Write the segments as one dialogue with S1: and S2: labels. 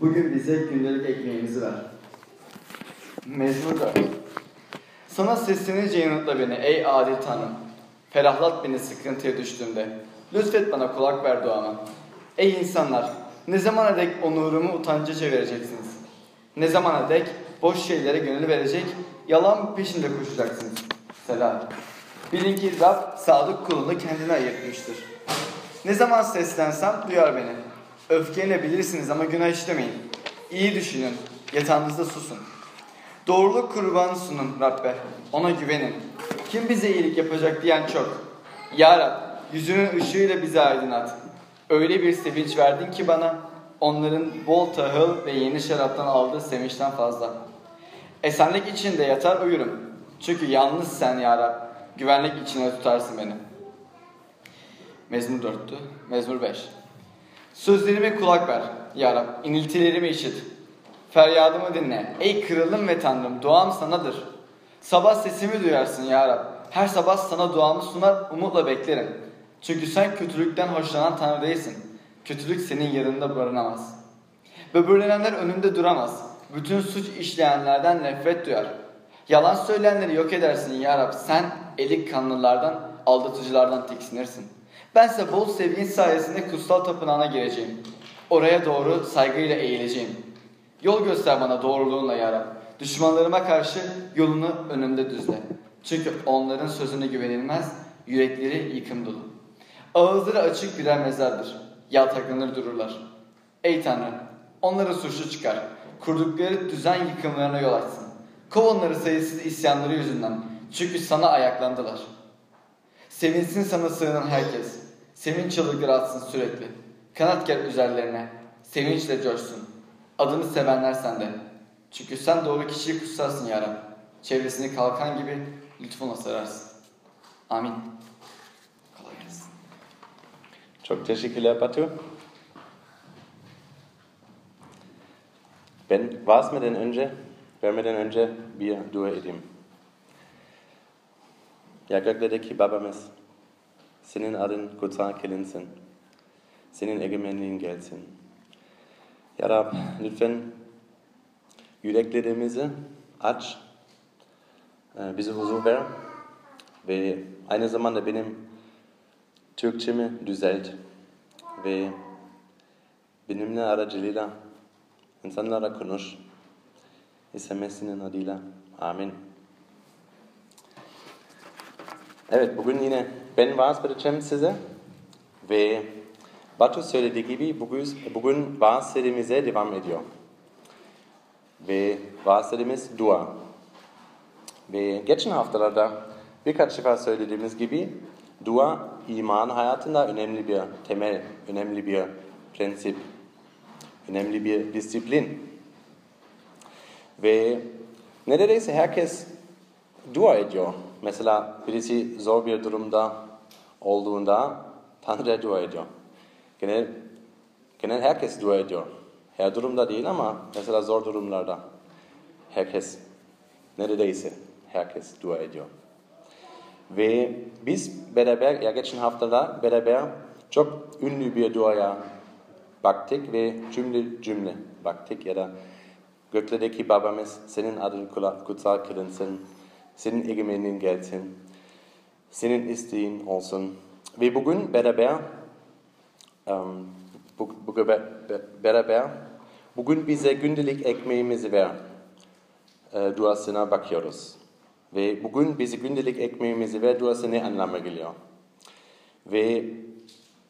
S1: Bugün bize gündelik ekmeğimizi ver. Mezmur 4 Sana seslenince yanıtla beni ey adil Tanrım. Ferahlat beni sıkıntıya düştüğümde. Lütfet bana kulak ver duama. Ey insanlar! Ne zamana dek onurumu utanca çevireceksiniz? Ne zamana dek boş şeylere gönül verecek, yalan peşinde koşacaksınız? Selam. Bilin ki Rab sadık kulunu kendine ayırtmıştır. Ne zaman seslensem duyar beni. Öfkeyle bilirsiniz ama günah işlemeyin. İyi düşünün, yatağınızda susun. Doğruluk kurbanı sunun Rabbe, ona güvenin. Kim bize iyilik yapacak diyen çok. Ya Rab, yüzünün ışığıyla bizi aydınlat. Öyle bir sevinç verdin ki bana, onların bol tahıl ve yeni şaraptan aldığı sevinçten fazla. Esenlik içinde yatar uyurum. Çünkü yalnız sen ya Rab, güvenlik içine tutarsın beni. Mezmur 4'tü. Mezmur 5. Sözlerime kulak ver ya Rab, iniltilerimi işit. Feryadımı dinle. Ey kralım ve tanrım, duam sanadır. Sabah sesimi duyarsın ya Rab. Her sabah sana duamı sunar, umutla beklerim. Çünkü sen kötülükten hoşlanan tanrı değilsin. Kötülük senin yanında barınamaz. Böbürlenenler önünde duramaz. Bütün suç işleyenlerden nefret duyar. Yalan söyleyenleri yok edersin ya Rab. Sen elik kanlılardan, aldatıcılardan tiksinirsin. Bense bol sevgin sayesinde kutsal tapınağına gireceğim. Oraya doğru saygıyla eğileceğim. Yol göster bana doğruluğunla ya. Düşmanlarıma karşı yolunu önümde düzle. Çünkü onların sözüne güvenilmez, yürekleri yıkım dolu. Ağızları açık birer mezardır. Yaltaklanır dururlar. Ey Tanrı, onları suçlu çıkar. Kurdukları düzen yıkımlarına yol açsın. Kov onları sayısız isyanları yüzünden. Çünkü sana ayaklandılar. Sevinsin sana sığınan herkes. Sevinç çığlıkları atsın sürekli. Kanat ger üzerlerine. Sevinçle coşsun. Adını sevenler sende. Çünkü sen doğru kişiyi kutsarsın ya Rab. Çevresini kalkan gibi lütfunla sararsın. Amin. Kolay gelsin.
S2: Çok teşekkürler Batu. Ben vaazmeden önce, vermeden önce bir dua edeyim. Ya göklerdeki babamız, senin adın kutsal kılınsın. Senin egemenliğin gelsin. Ya Rab, lütfen yüreklerimizi aç, bize huzur ver ve aynı zamanda benim Türkçemi düzelt ve benimle aracılığıyla insanlara konuş. İsa Mesih'in adıyla. Amin. Evet, bugün yine ben vaaz vereceğim size ve Batu söylediği gibi bugün, bugün vaaz serimize devam ediyor. Ve vaaz serimiz dua. Ve geçen haftalarda birkaç defa söylediğimiz gibi dua iman hayatında önemli bir temel, önemli bir prensip, önemli bir disiplin. Ve neredeyse herkes dua ediyor. Mesela birisi zor bir durumda olduğunda Tanrı'ya dua ediyor. Genel, genel herkes dua ediyor. Her durumda değil ama mesela zor durumlarda herkes neredeyse herkes dua ediyor. Ve biz beraber, ya geçen haftada beraber çok ünlü bir duaya baktık ve cümle cümle baktık ya da göklerdeki babamız senin adın kutsal kılınsın, senin egemenliğin gelsin, senin isteğin olsun. Ve bugün beraber um, bu, bu, beraber bugün bize gündelik ekmeğimizi ver e, duasına bakıyoruz. Ve bugün bize gündelik ekmeğimizi ver duası ne anlama geliyor? Ve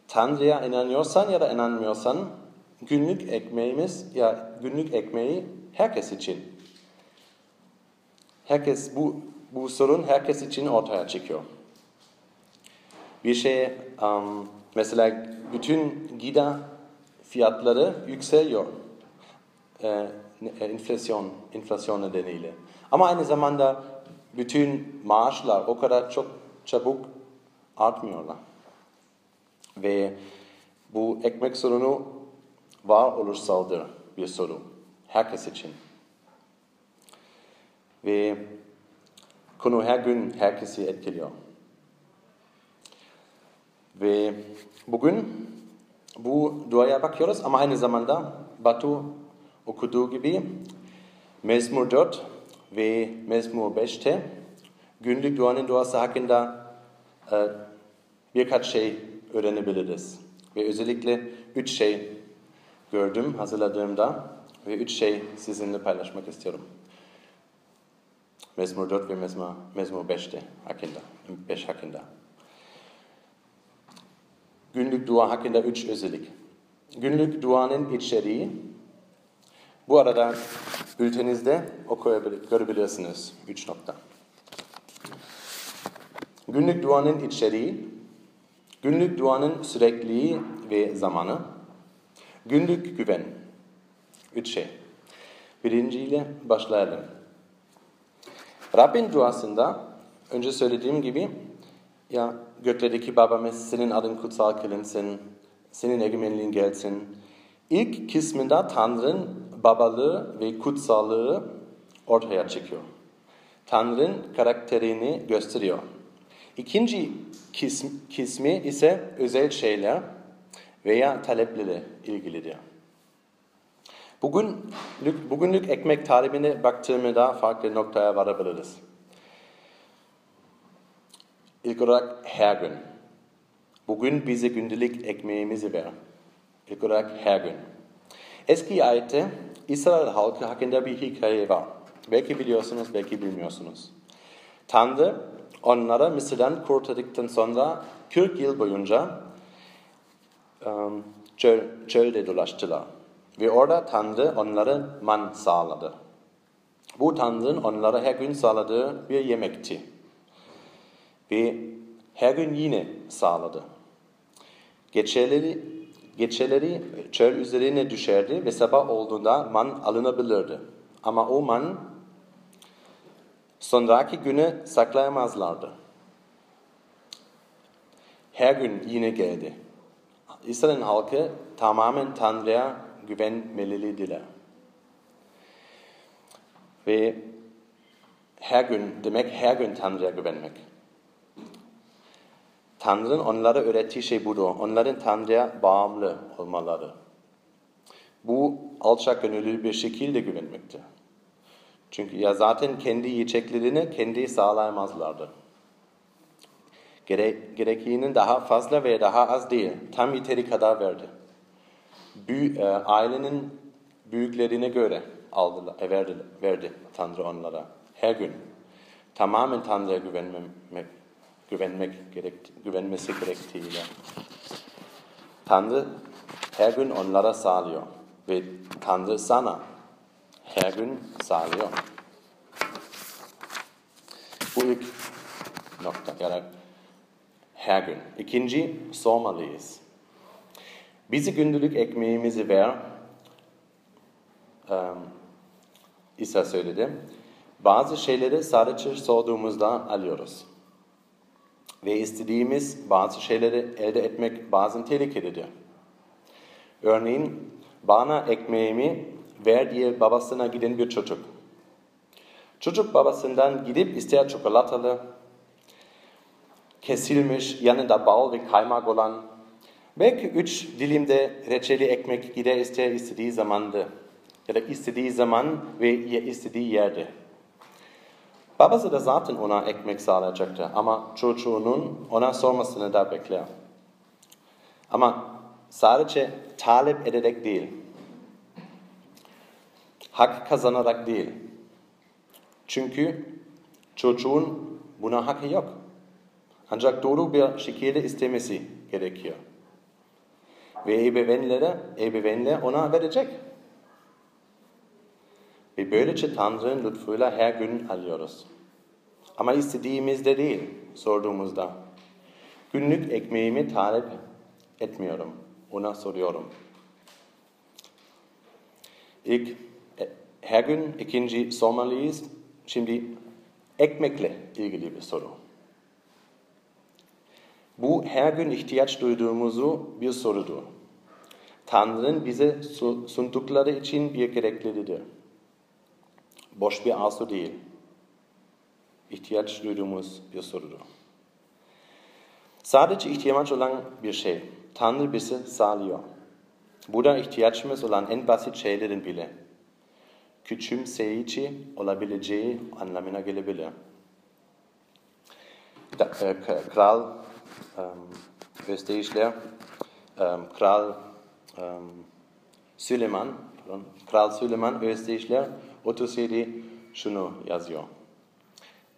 S2: Tanrı'ya inanıyorsan ya da inanmıyorsan günlük ekmeğimiz ya günlük ekmeği herkes için. Herkes bu bu sorun herkes için ortaya çıkıyor. Bir şey um, mesela bütün gıda fiyatları yükseliyor. Ee, enflasyon, enflasyon nedeniyle. Ama aynı zamanda bütün maaşlar o kadar çok çabuk artmıyorlar. Ve bu ekmek sorunu var olursaldır bir sorun. Herkes için. Ve konu her gün herkesi etkiliyor. Ve bugün bu duaya bakıyoruz ama aynı zamanda Batu okuduğu gibi Mezmur 4 ve Mezmur 5'te günlük duanın duası hakkında e, birkaç şey öğrenebiliriz. Ve özellikle üç şey gördüm hazırladığımda ve üç şey sizinle paylaşmak istiyorum. Mezmur 4 ve Mezmur, Mezmur 5'te hakkında, 5 hakkında. Günlük dua hakkında üç özellik. Günlük duanın içeriği, bu arada bültenizde okuyabilirsiniz. Üç nokta. Günlük duanın içeriği, günlük duanın sürekliliği ve zamanı, günlük güven. Üç şey. Birinciyle başlayalım. Rabbin duasında önce söylediğim gibi ya göklerdeki babamız senin adın kutsal kılınsın, senin egemenliğin gelsin. İlk kısmında Tanrı'nın babalığı ve kutsallığı ortaya çıkıyor. Tanrı'nın karakterini gösteriyor. İkinci kısm, kısmı ise özel şeyler veya taleplerle ilgilidir. Bugünlük, bugünlük ekmek tarifine baktığımda farklı noktaya varabiliriz. İlk olarak her gün. Bugün bize gündelik ekmeğimizi ver. İlk olarak her gün. Eski ayette İsrail halkı hakkında bir hikaye var. Belki biliyorsunuz, belki bilmiyorsunuz. Tanrı onlara Mısır'dan kurtardıktan sonra 40 yıl boyunca um, çöl, çölde dolaştılar. Ve orada Tanrı onlara man sağladı. Bu Tanrı'nın onlara her gün sağladığı bir yemekti. Ve her gün yine sağladı. Geçeleri, geçeleri çöl üzerine düşerdi ve sabah olduğunda man alınabilirdi. Ama o man sonraki günü saklayamazlardı. Her gün yine geldi. İsrail halkı tamamen Tanrı'ya güvenmeliydiler. Ve her gün demek her gün Tanrı'ya güvenmek. Tanrı'nın onlara öğrettiği şey budur. Onların Tanrı'ya bağımlı olmaları. Bu alçak gönüllü bir şekilde güvenmektir. Çünkü ya zaten kendi yiyeceklerini kendi sağlayamazlardı. Gere, gerekeğinin daha fazla ve daha az değil. Tam yeteri kadar verdi. Büy, e, ailenin büyüklerine göre aldılar, e, verdi, verdi Tanrı onlara. Her gün. Tamamen Tanrı'ya güvenmek, güvenmek gerekti, güvenmesi gerektiğiyle. Tanrı her gün onlara sağlıyor. Ve Tanrı sana her gün sağlıyor. Bu ilk nokta. Yani her gün. İkinci, sormalıyız. Bizi günlük ekmeğimizi ver. Um, İsa söyledi. Bazı şeyleri sadece sorduğumuzda alıyoruz. Ve istediğimiz bazı şeyleri elde etmek bazen tehlikelidir. Örneğin bana ekmeğimi ver diye babasına giden bir çocuk. Çocuk babasından gidip ister çikolatalı, kesilmiş, yanında bal ve kaymak olan, belki üç dilimde reçeli ekmek gider ister istediği zamandı ya da istediği zaman ve istediği yerde. Babası da zaten ona ekmek sağlayacaktı ama çocuğunun ona sormasını da bekler. Ama sadece talep ederek değil, hak kazanarak değil. Çünkü çocuğun buna hakkı yok. Ancak doğru bir şekilde istemesi gerekiyor. Ve ebeveynlere, ebeveynler ona verecek. Ve böylece Tanrı'nın lütfuyla her gün alıyoruz. Ama istediğimizde değil, sorduğumuzda. Günlük ekmeğimi talep etmiyorum. Ona soruyorum. İlk her gün ikinci sormalıyız. Şimdi ekmekle ilgili bir soru. Bu her gün ihtiyaç duyduğumuzu bir sorudur. Tanrı'nın bize sundukları için bir gereklidir. Boş bir arzu değil. İhtiyaç duyduğumuz bir sorudur. Sadece ihtiyaç olan bir şey. Tanrı bize sağlıyor. Bu da ihtiyacımız olan en basit şeylerin bile küçümseyici olabileceği anlamına gelebilir. Kral Özdeyişler, um, Kral um, Süleyman, pardon, Kral Süleyman Özdeyişler 37 şunu yazıyor.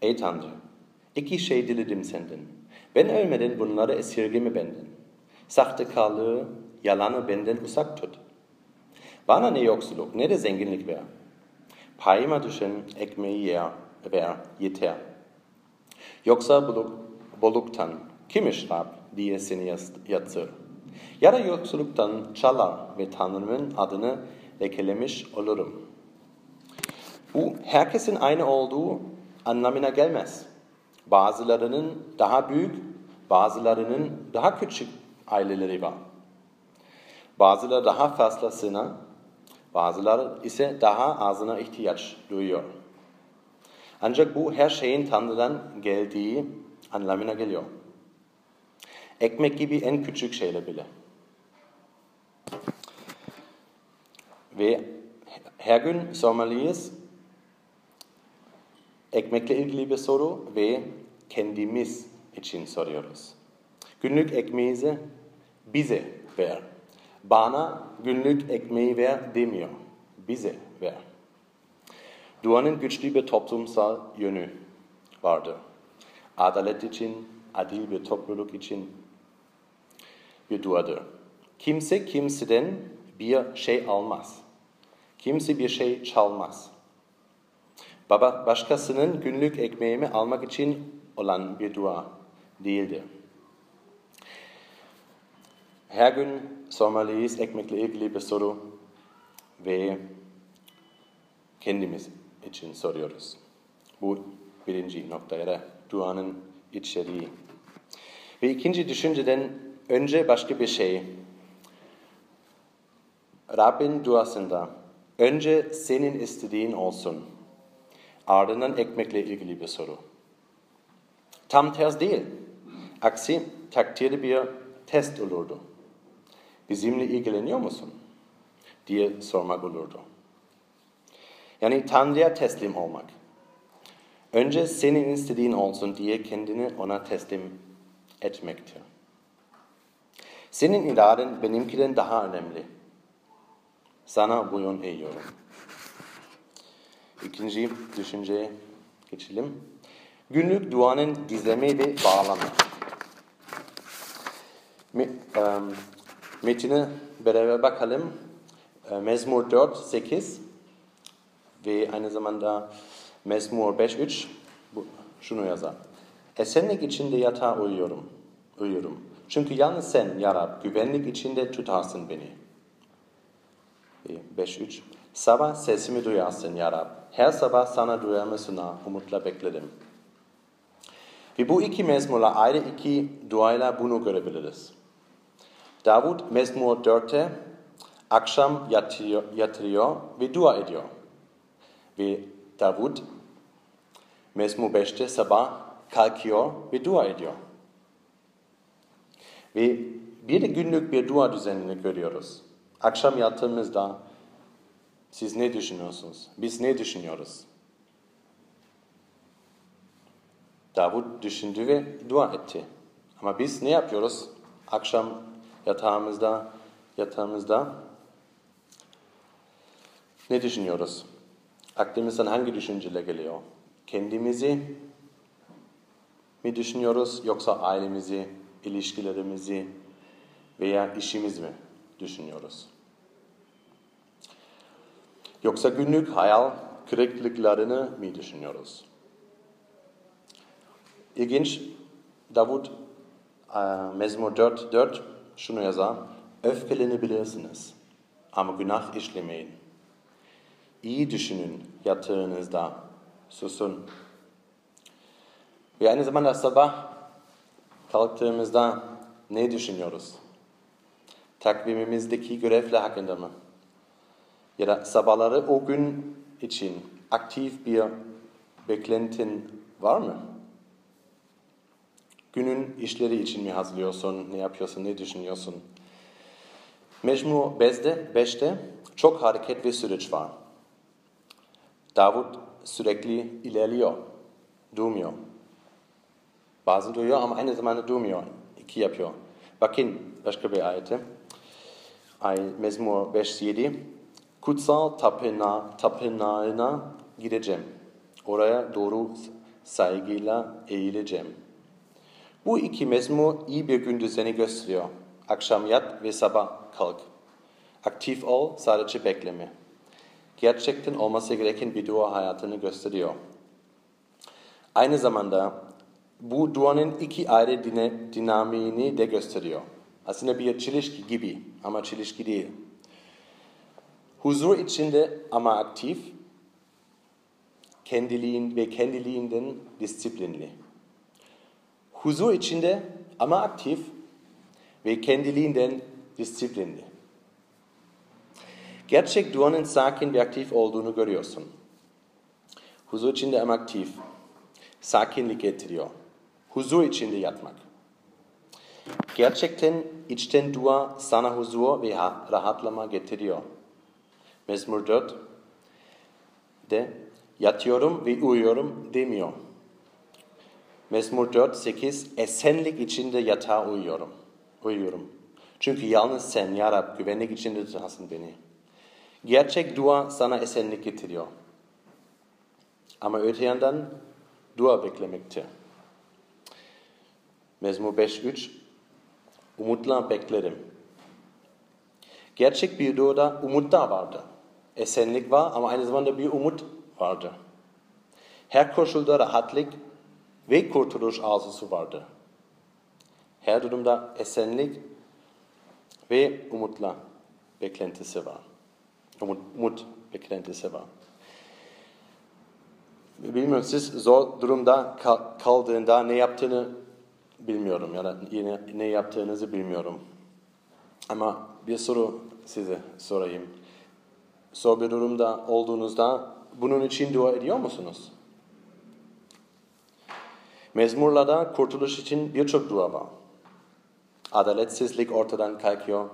S2: Ey Tanrı, iki şey diledim senden. Ben ölmeden bunları esirgeme benden. Sahtekarlığı, yalanı benden uzak tut. Bana ne yoksulluk ne de zenginlik ver. Payıma düşen ekmeği yer, ver yeter. Yoksa buluk, boluktan kim işrap diye seni yatsır. Ya da yoksulluktan çalar ve Tanrımın adını lekelemiş olurum. Bu herkesin aynı olduğu anlamına gelmez. Bazılarının daha büyük, bazılarının daha küçük aileleri var. Bazıları daha fazlasına, bazıları ise daha azına ihtiyaç duyuyor. Ancak bu her şeyin Tanrı'dan geldiği anlamına geliyor. Ekmek gibi en küçük şeyler bile. Ve her gün sormalıyız ekmekle ilgili bir soru ve kendimiz için soruyoruz. Günlük ekmeğimizi bize ver. Bana günlük ekmeği ver demiyor. Bize ver. Duanın güçlü bir toplumsal yönü vardır. Adalet için, adil bir topluluk için duadır. Kimse kimseden bir şey almaz. Kimse bir şey çalmaz. Baba başkasının günlük ekmeğimi almak için olan bir dua değildir. Her gün sormalıyız ekmekle ilgili bir soru ve kendimiz için soruyoruz. Bu birinci nokta ya da duanın içeriği. Ve ikinci düşünceden önce başka bir şey. Rabbin duasında önce senin istediğin olsun Ardından ekmekle ilgili bir soru. Tam ters değil. Aksi takdirde bir test olurdu. Bizimle ilgileniyor musun? diye sormak olurdu. Yani Tanrı'ya teslim olmak. Önce senin istediğin olsun diye kendini ona teslim etmektir. Senin iraden benimkiden daha önemli. Sana boyun eğiyorum. İkinci düşünceye geçelim. Günlük duanın gizleme ve bağlama. Metine beraber bakalım. Mezmur 4, 8 ve aynı zamanda Mezmur 5, 3 şunu yazar. Esenlik içinde yatağa uyuyorum. uyuyorum. Çünkü yalnız sen ya Rab güvenlik içinde tutarsın beni. 5, 3 Sabah sesimi duyarsın ya Rab. Her sabah sana duyarmasına umutla bekledim. Ve bu iki mezmurla ayrı iki duayla bunu görebiliriz. Davud mezmur 4'te akşam yatıyor, yatırıyor ve dua ediyor. Ve Davud mezmur 5'te sabah kalkıyor ve dua ediyor. Ve bir günlük bir dua düzenini görüyoruz. Akşam yattığımızda siz ne düşünüyorsunuz? Biz ne düşünüyoruz? Davud düşündü ve dua etti. Ama biz ne yapıyoruz? Akşam yatağımızda, yatağımızda ne düşünüyoruz? Aklımızdan hangi düşünceler geliyor? Kendimizi mi düşünüyoruz yoksa ailemizi, ilişkilerimizi veya işimizi mi düşünüyoruz? Yoksa günlük hayal kırıklıklarını mı düşünüyoruz? İlginç, Davud e, Mezmur 4, 4 şunu yazar. Öfkelenebilirsiniz ama günah işlemeyin. İyi düşünün yatağınızda, susun. Ve aynı zamanda sabah kalktığımızda ne düşünüyoruz? Takvimimizdeki görevler hakkında mı? ya da sabahları o gün için aktif bir beklentin var mı? Günün işleri için mi hazırlıyorsun, ne yapıyorsun, ne düşünüyorsun? Mecmu 5'te, 5'te çok hareket ve süreç var. Davut sürekli ilerliyor, durmuyor. Bazen duruyor ama aynı zamanda durmuyor. İki yapıyor. Bakın başka bir ayete. Ay, Mezmur 5-7. Kutsal tapına, tapınağına gideceğim. Oraya doğru saygıyla eğileceğim. Bu iki mezmur iyi bir gün düzeni gösteriyor. Akşam yat ve sabah kalk. Aktif ol, sadece bekleme. Gerçekten olması gereken bir dua hayatını gösteriyor. Aynı zamanda bu duanın iki ayrı dinamiğini de gösteriyor. Aslında bir çelişki gibi ama çelişki değil. Huzur içinde ama aktif, kendiliğin ve kendiliğinden disiplinli. Huzur içinde ama aktif ve kendiliğinden disiplinli. Gerçek duanın sakin ve aktif olduğunu görüyorsun. Huzur içinde ama aktif. Sakinlik getiriyor. Huzur içinde yatmak. Gerçekten içten dua sana huzur ve rahatlama getiriyor. Mezmur 4 de yatıyorum ve uyuyorum demiyor. Mezmur 4, 8 esenlik içinde yatağa uyuyorum. Uyuyorum. Çünkü yalnız sen ya Rab güvenlik içinde tutarsın beni. Gerçek dua sana esenlik getiriyor. Ama öte yandan dua beklemekte. Mezmur 5.3 Umutla beklerim. Gerçek bir duada umut da vardı. Esenlik var ama aynı zamanda bir umut vardı. Her koşulda rahatlık ve kurtuluş arzusu vardı. Her durumda esenlik ve umutla beklentisi var. Umut, umut beklentisi var. Bilmiyorum siz zor durumda kaldığında ne yaptığını bilmiyorum ya da yine ne yaptığınızı bilmiyorum. Ama bir soru size sorayım. Zor bir durumda olduğunuzda bunun için dua ediyor musunuz? Mezmurlarda kurtuluş için birçok dua var. Adaletsizlik ortadan kalkıyor.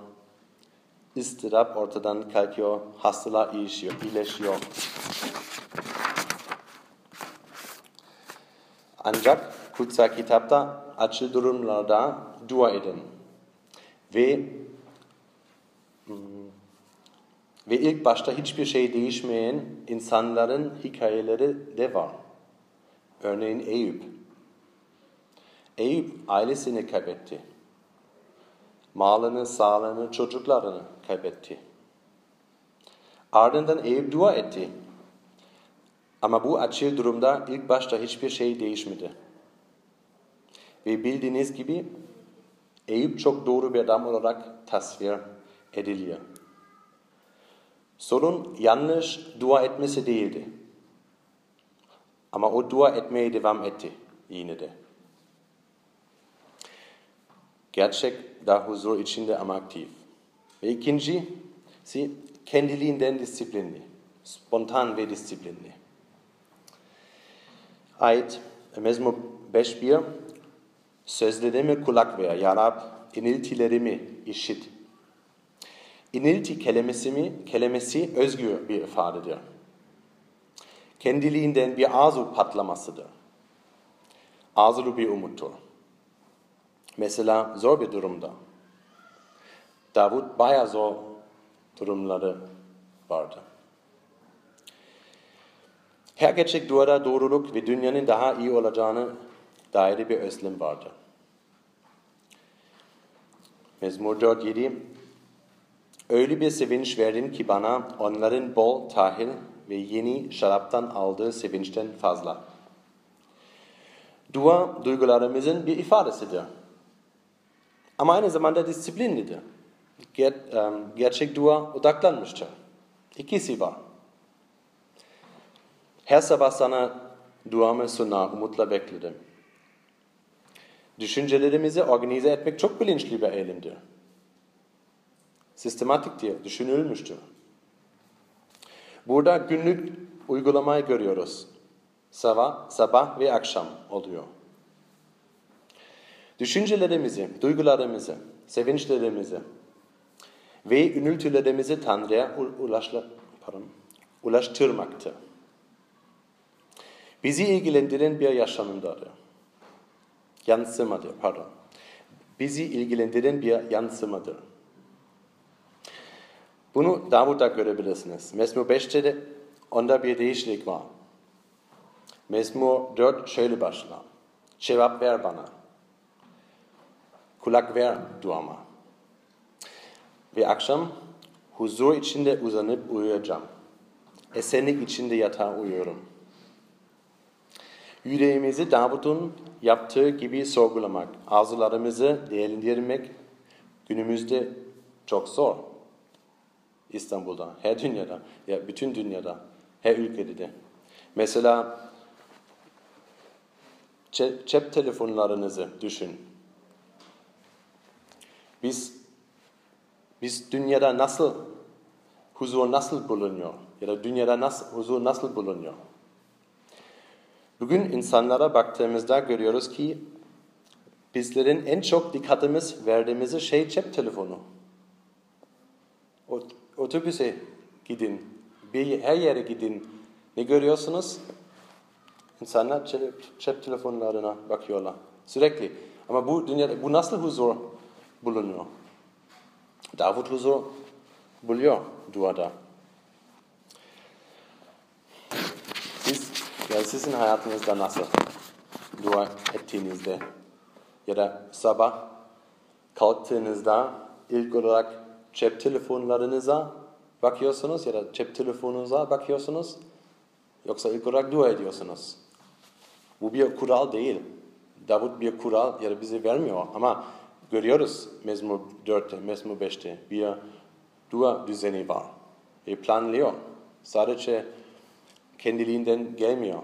S2: İstirap ortadan kalkıyor. Hastalar iyileşiyor. iyileşiyor. Ancak kutsal kitapta acı durumlarda dua edin. Ve hmm, ve ilk başta hiçbir şey değişmeyen insanların hikayeleri de var. Örneğin Eyüp. Eyüp ailesini kaybetti. Malını, sağlığını, çocuklarını kaybetti. Ardından Eyüp dua etti. Ama bu acı durumda ilk başta hiçbir şey değişmedi. Ve bildiğiniz gibi Eyüp çok doğru bir adam olarak tasvir ediliyor. Sorun yanlış dua etmesi değildi. Ama o dua etmeye devam etti yine de. Gerçek da huzur içinde ama aktif. Ve ikincisi kendiliğinden disiplinli. Spontan ve disiplinli. Ayet Mezmur 5.1 Sözlerime kulak ver ya Rab, iniltilerimi işit. İnilti kelimesi mi? Kelimesi özgür bir ifadedir. Kendiliğinden bir arzu patlamasıdır. Arzulu bir umuttur. Mesela zor bir durumda. Davut bayağı zor durumları vardı. Her gerçek duada doğruluk ve dünyanın daha iyi olacağını dair bir özlem vardı. Mezmur 4.7 Öyle bir sevinç verdin ki bana onların bol tahil ve yeni şaraptan aldığı sevinçten fazla. Dua duygularımızın bir ifadesidir. Ama aynı zamanda disiplinlidir. Ger gerçek dua odaklanmıştır. İkisi var. Her sabah sana duamı sunar, umutla bekledim. Düşüncelerimizi organize etmek çok bilinçli bir eylemdir. Sistematik diye düşünülmüştür. Burada günlük uygulamayı görüyoruz. Sabah, sabah ve akşam oluyor. Düşüncelerimizi, duygularımızı, sevinçlerimizi ve ünültülerimizi Tanrı'ya ulaşla, pardon, ulaştırmaktır. Bizi ilgilendiren bir yaşamındadır. Yansımadır, pardon. Bizi ilgilendiren bir yansımadır. Bunu Davud'da görebilirsiniz. Mezmur 5'te de onda bir değişiklik var. Mezmur 4 şöyle başlar. Cevap ver bana. Kulak ver duama. Ve akşam huzur içinde uzanıp uyuyacağım. Esenlik içinde yatağa uyuyorum. Yüreğimizi Davud'un yaptığı gibi sorgulamak, arzularımızı değerlendirmek günümüzde çok zor. İstanbul'da, her dünyada, ya bütün dünyada, her ülkede de. Mesela cep telefonlarınızı düşün. Biz biz dünyada nasıl huzur nasıl bulunuyor? Ya da dünyada nasıl, huzur nasıl bulunuyor? Bugün insanlara baktığımızda görüyoruz ki bizlerin en çok dikkatimiz verdiğimiz şey cep telefonu. Otobüse gidin, bir her yere gidin. Ne görüyorsunuz? İnsanlar cep, cep telefonlarına bakıyorlar sürekli. Ama bu dünyada bu nasıl huzur bulunuyor? Davud huzur buluyor duada. Siz, ya sizin hayatınızda nasıl dua ettiğinizde ya da sabah kalktığınızda ilk olarak cep telefonlarınıza bakıyorsunuz ya da cep telefonunuza bakıyorsunuz yoksa ilk olarak dua ediyorsunuz. Bu bir kural değil. Davut bir kural ya da bize vermiyor ama görüyoruz Mezmur 4'te, Mezmur 5'te bir dua düzeni var. Ve planlıyor. Sadece kendiliğinden gelmiyor.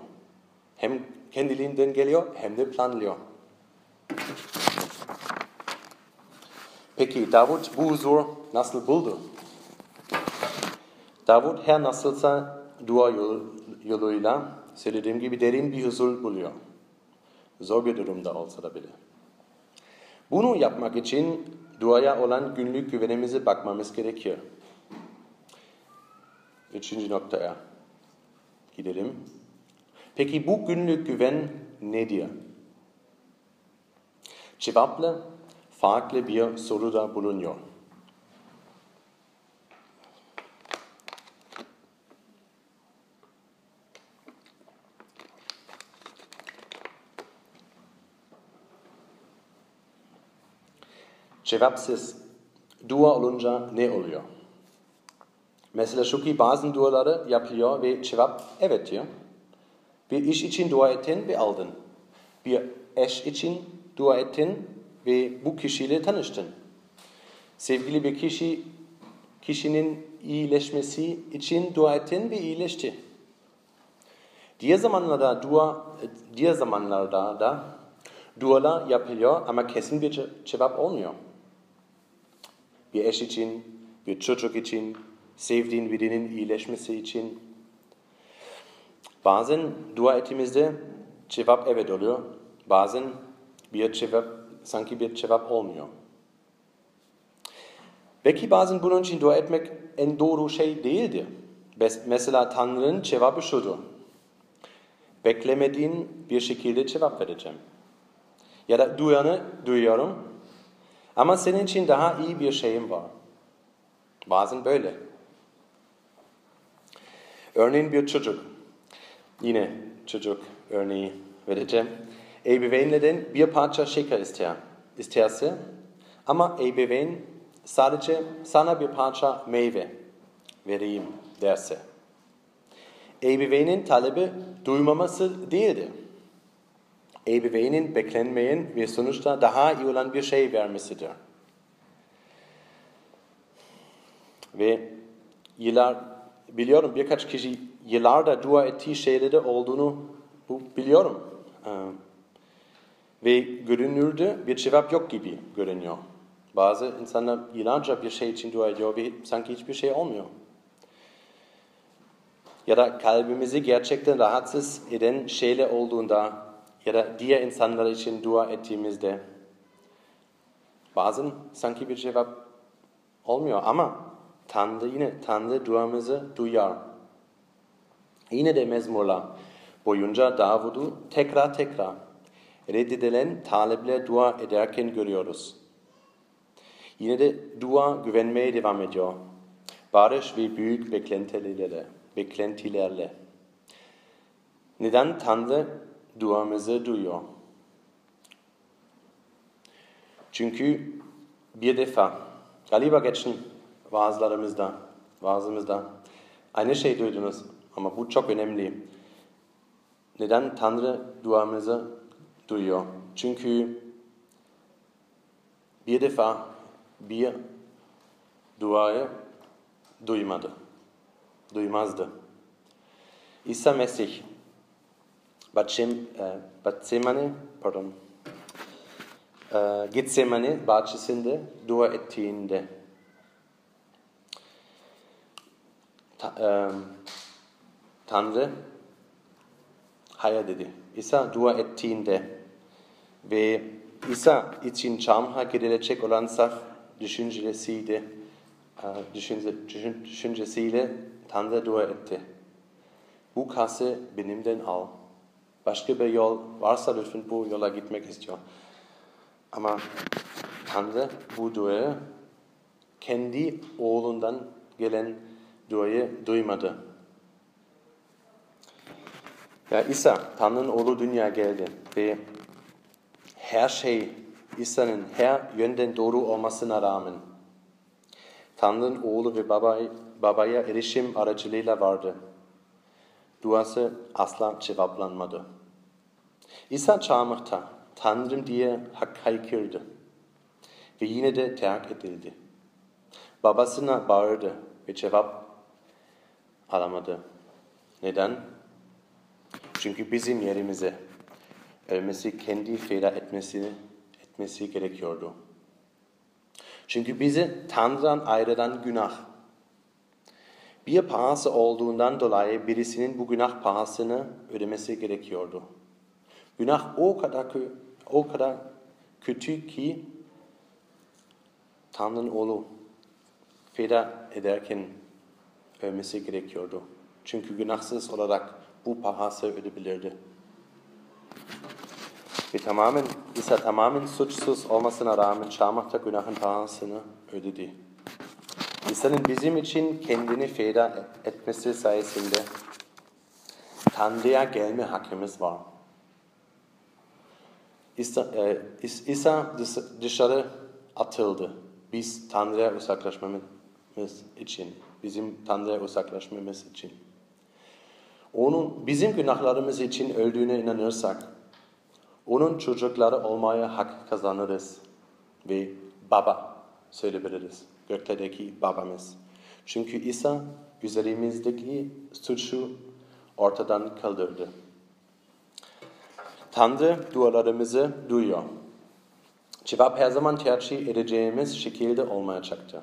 S2: Hem kendiliğinden geliyor hem de planlıyor. Peki Davut bu huzur nasıl buldu? Davut her nasılsa dua yoluyla söylediğim gibi derin bir huzur buluyor. Zor bir durumda olsa da bile. Bunu yapmak için duaya olan günlük güvenimize bakmamız gerekiyor. Üçüncü noktaya gidelim. Peki bu günlük güven nedir? Cevapla farklı bir soruda bulunuyor. Cevapsız dua olunca ne oluyor? Mesela şu ki bazı duaları yapılıyor ve cevap evet diyor. Bir iş için dua ettin ve aldın. Bir eş için dua ettin ve bu kişiyle tanıştın. Sevgili bir kişi kişinin iyileşmesi için dua ettin ve iyileşti. Diğer zamanlarda dua, diğer zamanlarda da dualar yapılıyor ama kesin bir cevap olmuyor bir eş için, bir çocuk için, sevdiğin birinin iyileşmesi için. Bazen dua ettiğimizde cevap evet oluyor. Bazen bir cevap, sanki bir cevap olmuyor. Belki bazen bunun için dua etmek en doğru şey değildir. Mesela Tanrı'nın cevabı şudur. Beklemediğin bir şekilde cevap vereceğim. Ya da duyanı duyuyorum ama senin için daha iyi bir şeyim var. Bazen böyle. Örneğin bir çocuk. Yine çocuk örneği vereceğim. Ebeveynlerden bir parça şeker ister, isterse ama ebeveyn sadece sana bir parça meyve vereyim derse. Ebeveynin talebi duymaması değildir ebeveynin beklenmeyen ve sonuçta daha iyi olan bir şey vermesidir. Ve yıllar, biliyorum birkaç kişi yıllarda dua ettiği şeyleri olduğunu biliyorum. Ee, ve görünürde bir cevap yok gibi görünüyor. Bazı insanlar yıllarca bir şey için dua ediyor ve sanki hiçbir şey olmuyor. Ya da kalbimizi gerçekten rahatsız eden şeyler olduğunda ya da diğer insanlar için dua ettiğimizde bazen sanki bir cevap olmuyor ama Tanrı yine Tanrı duamızı duyar. Yine de mezmurlar boyunca Davud'u tekrar tekrar reddedilen taleple dua ederken görüyoruz. Yine de dua güvenmeye devam ediyor. Barış ve büyük beklentilerle. beklentilerle. Neden Tanrı duamızı duyuyor? Çünkü bir defa galiba geçen vaazlarımızda, vaazımızda aynı şey duydunuz ama bu çok önemli. Neden Tanrı duamızı duyuyor? Çünkü bir defa bir duayı duymadı. Duymazdı. İsa Mesih Batsemane, pardon, Getsemane bahçesinde dua ettiğinde Tanrı hayır dedi. İsa dua ettiğinde ve İsa için çamha gidilecek olan saf düşüncesiyle, düşüncesiyle Tanrı dua etti. Bu kası benimden al. Başka bir yol varsa lütfen bu yola gitmek istiyor. Ama Tanrı bu duayı kendi oğlundan gelen duayı duymadı. Ya İsa, Tanrı'nın oğlu dünya geldi ve her şey İsa'nın her yönden doğru olmasına rağmen Tanrı'nın oğlu ve babaya, babaya erişim aracılığıyla vardı. Duası asla cevaplanmadı. İsa çağırmakta Tanrım diye haykırdı ve yine de terk edildi. Babasına bağırdı ve cevap alamadı. Neden? Çünkü bizim yerimize ölmesi, kendi feda etmesi, etmesi gerekiyordu. Çünkü bizi Tanrı'dan ayrılan günah, bir pahası olduğundan dolayı birisinin bu günah pahasını ödemesi gerekiyordu. Günah o kadar o kadar kötü ki Tanrı'nın oğlu feda ederken ölmesi gerekiyordu. Çünkü günahsız olarak bu pahası ödebilirdi. Ve tamamen, İsa tamamen suçsuz olmasına rağmen çarmıhta günahın pahasını ödedi. İsa'nın bizim için kendini feda etmesi sayesinde Tanrı'ya gelme hakkımız var. İsa, e, İsa dışarı atıldı. Biz Tanrı'ya uzaklaşmamız için, bizim Tanrı'ya uzaklaşmamız için. Onun bizim günahlarımız için öldüğüne inanırsak, onun çocukları olmaya hak kazanırız ve baba söyleyebiliriz. Göktedeki babamız. Çünkü İsa üzerimizdeki suçu ortadan kaldırdı. Tanrı dualarımızı duyuyor. Cevap her zaman tercih edeceğimiz şekilde olmayacaktır.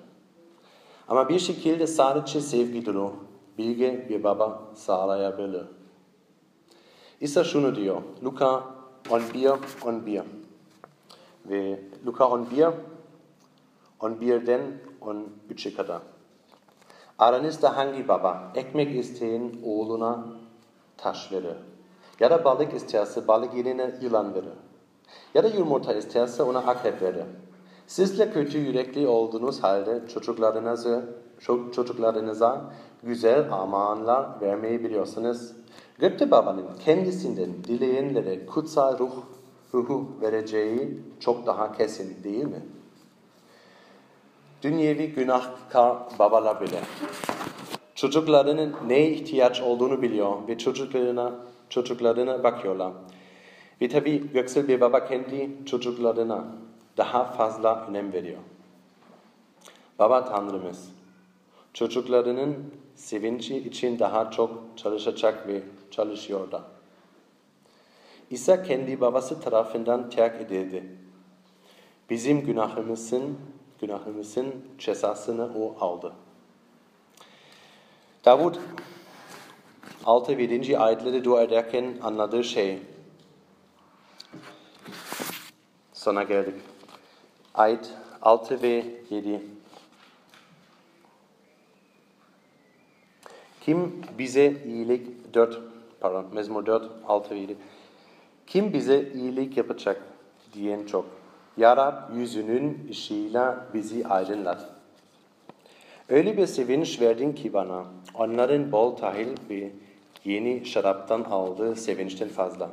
S2: Ama bir şekilde sadece sevgi dolu, bilge bir baba sağlayabilir. İsa şunu diyor, Luka 11, 11. Ve Luka 11, 11'den 13'e kadar. Aranızda hangi baba ekmek isteyen oğluna taş verir? Ya da balık isterse balık yerine yılan verir. Ya da yumurta isterse ona akrep verir. Siz de kötü yürekli olduğunuz halde çocuklarınızı, çocuklarınıza güzel amanlar vermeyi biliyorsunuz. Gökte babanın kendisinden dileyenlere kutsal ruh, ruhu vereceği çok daha kesin değil mi? Dünyevi günahkar babalar bile çocuklarının ne ihtiyaç olduğunu biliyor ve çocuklarına çocuklarına bakıyorlar. Ve tabi göksel bir baba kendi çocuklarına daha fazla önem veriyor. Baba Tanrımız çocuklarının sevinci için daha çok çalışacak ve çalışıyor da. İsa kendi babası tarafından terk edildi. Bizim günahımızın günahımızın cezasını o aldı. Davud 6 ve 7. ayetleri dua ederken anladığı şey. Sona geldik. Ayet 6 ve 7. Kim bize iyilik, 4 pardon, Mezmur 4, 6 ve 7. Kim bize iyilik yapacak diyen çok. Ya Rab yüzünün ışığıyla bizi aydınlat. Öyle bir sevinç verdin ki bana, onların bol tahil ve yeni şaraptan aldığı sevinçten fazla.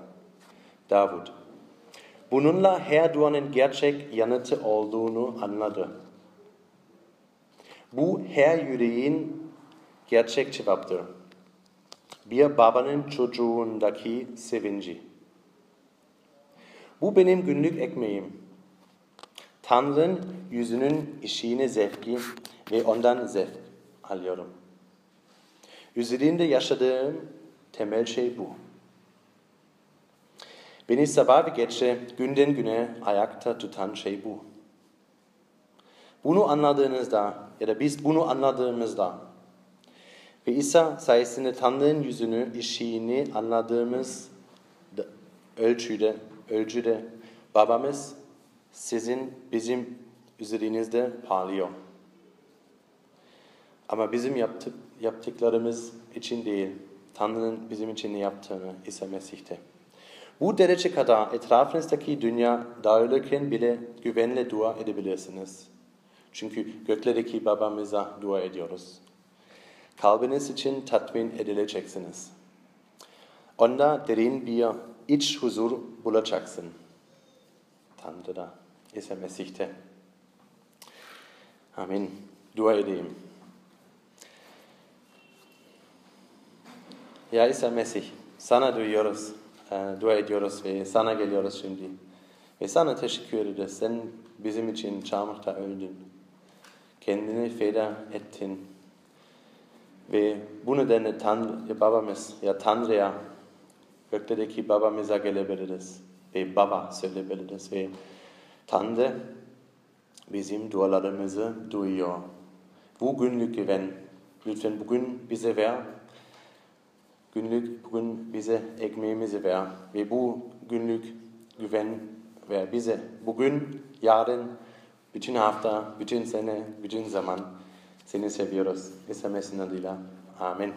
S2: Davud. Bununla her duanın gerçek yanıtı olduğunu anladı. Bu her yüreğin gerçek cevaptır. Bir babanın çocuğundaki sevinci. Bu benim günlük ekmeğim. Tanrı'nın yüzünün ışığını zevki ve ondan zevk alıyorum. Üzerinde yaşadığım temel şey bu. Beni sabah ve gece günden güne ayakta tutan şey bu. Bunu anladığınızda ya da biz bunu anladığımızda ve İsa sayesinde Tanrı'nın yüzünü, işini anladığımız ölçüde, ölçüde babamız sizin, bizim üzerinizde parlıyor. Ama bizim yaptık, yaptıklarımız için değil, Tanrı'nın bizim için ne yaptığını İsa Mesih'te. Bu derece kadar etrafınızdaki dünya dağılırken bile güvenle dua edebilirsiniz. Çünkü göklerdeki babamıza dua ediyoruz. Kalbiniz için tatmin edileceksiniz. Onda derin bir iç huzur bulacaksın. Tanrı'da, İsa Mesih'te. Amin. Dua edeyim. Ya İsa Mesih, sana duyuyoruz, dua ediyoruz ve sana geliyoruz şimdi. Ve sana teşekkür ederiz. Sen bizim için çarmıhta öldün. Kendini feda ettin. Ve bu nedenle Tanrı, babamız, ya Tanrı'ya, göklerdeki babamıza gelebiliriz. Ve baba söyleyebiliriz. Ve Tanrı bizim dualarımızı duyuyor. Bu günlük güven, lütfen bugün bize ver. Günlük bugün bize ekmeğimizi ver. Ve bu günlük güven ver bize. Bugün, yarın, bütün hafta, bütün sene, bütün zaman seni seviyoruz. Mesih'in adıyla. Amin.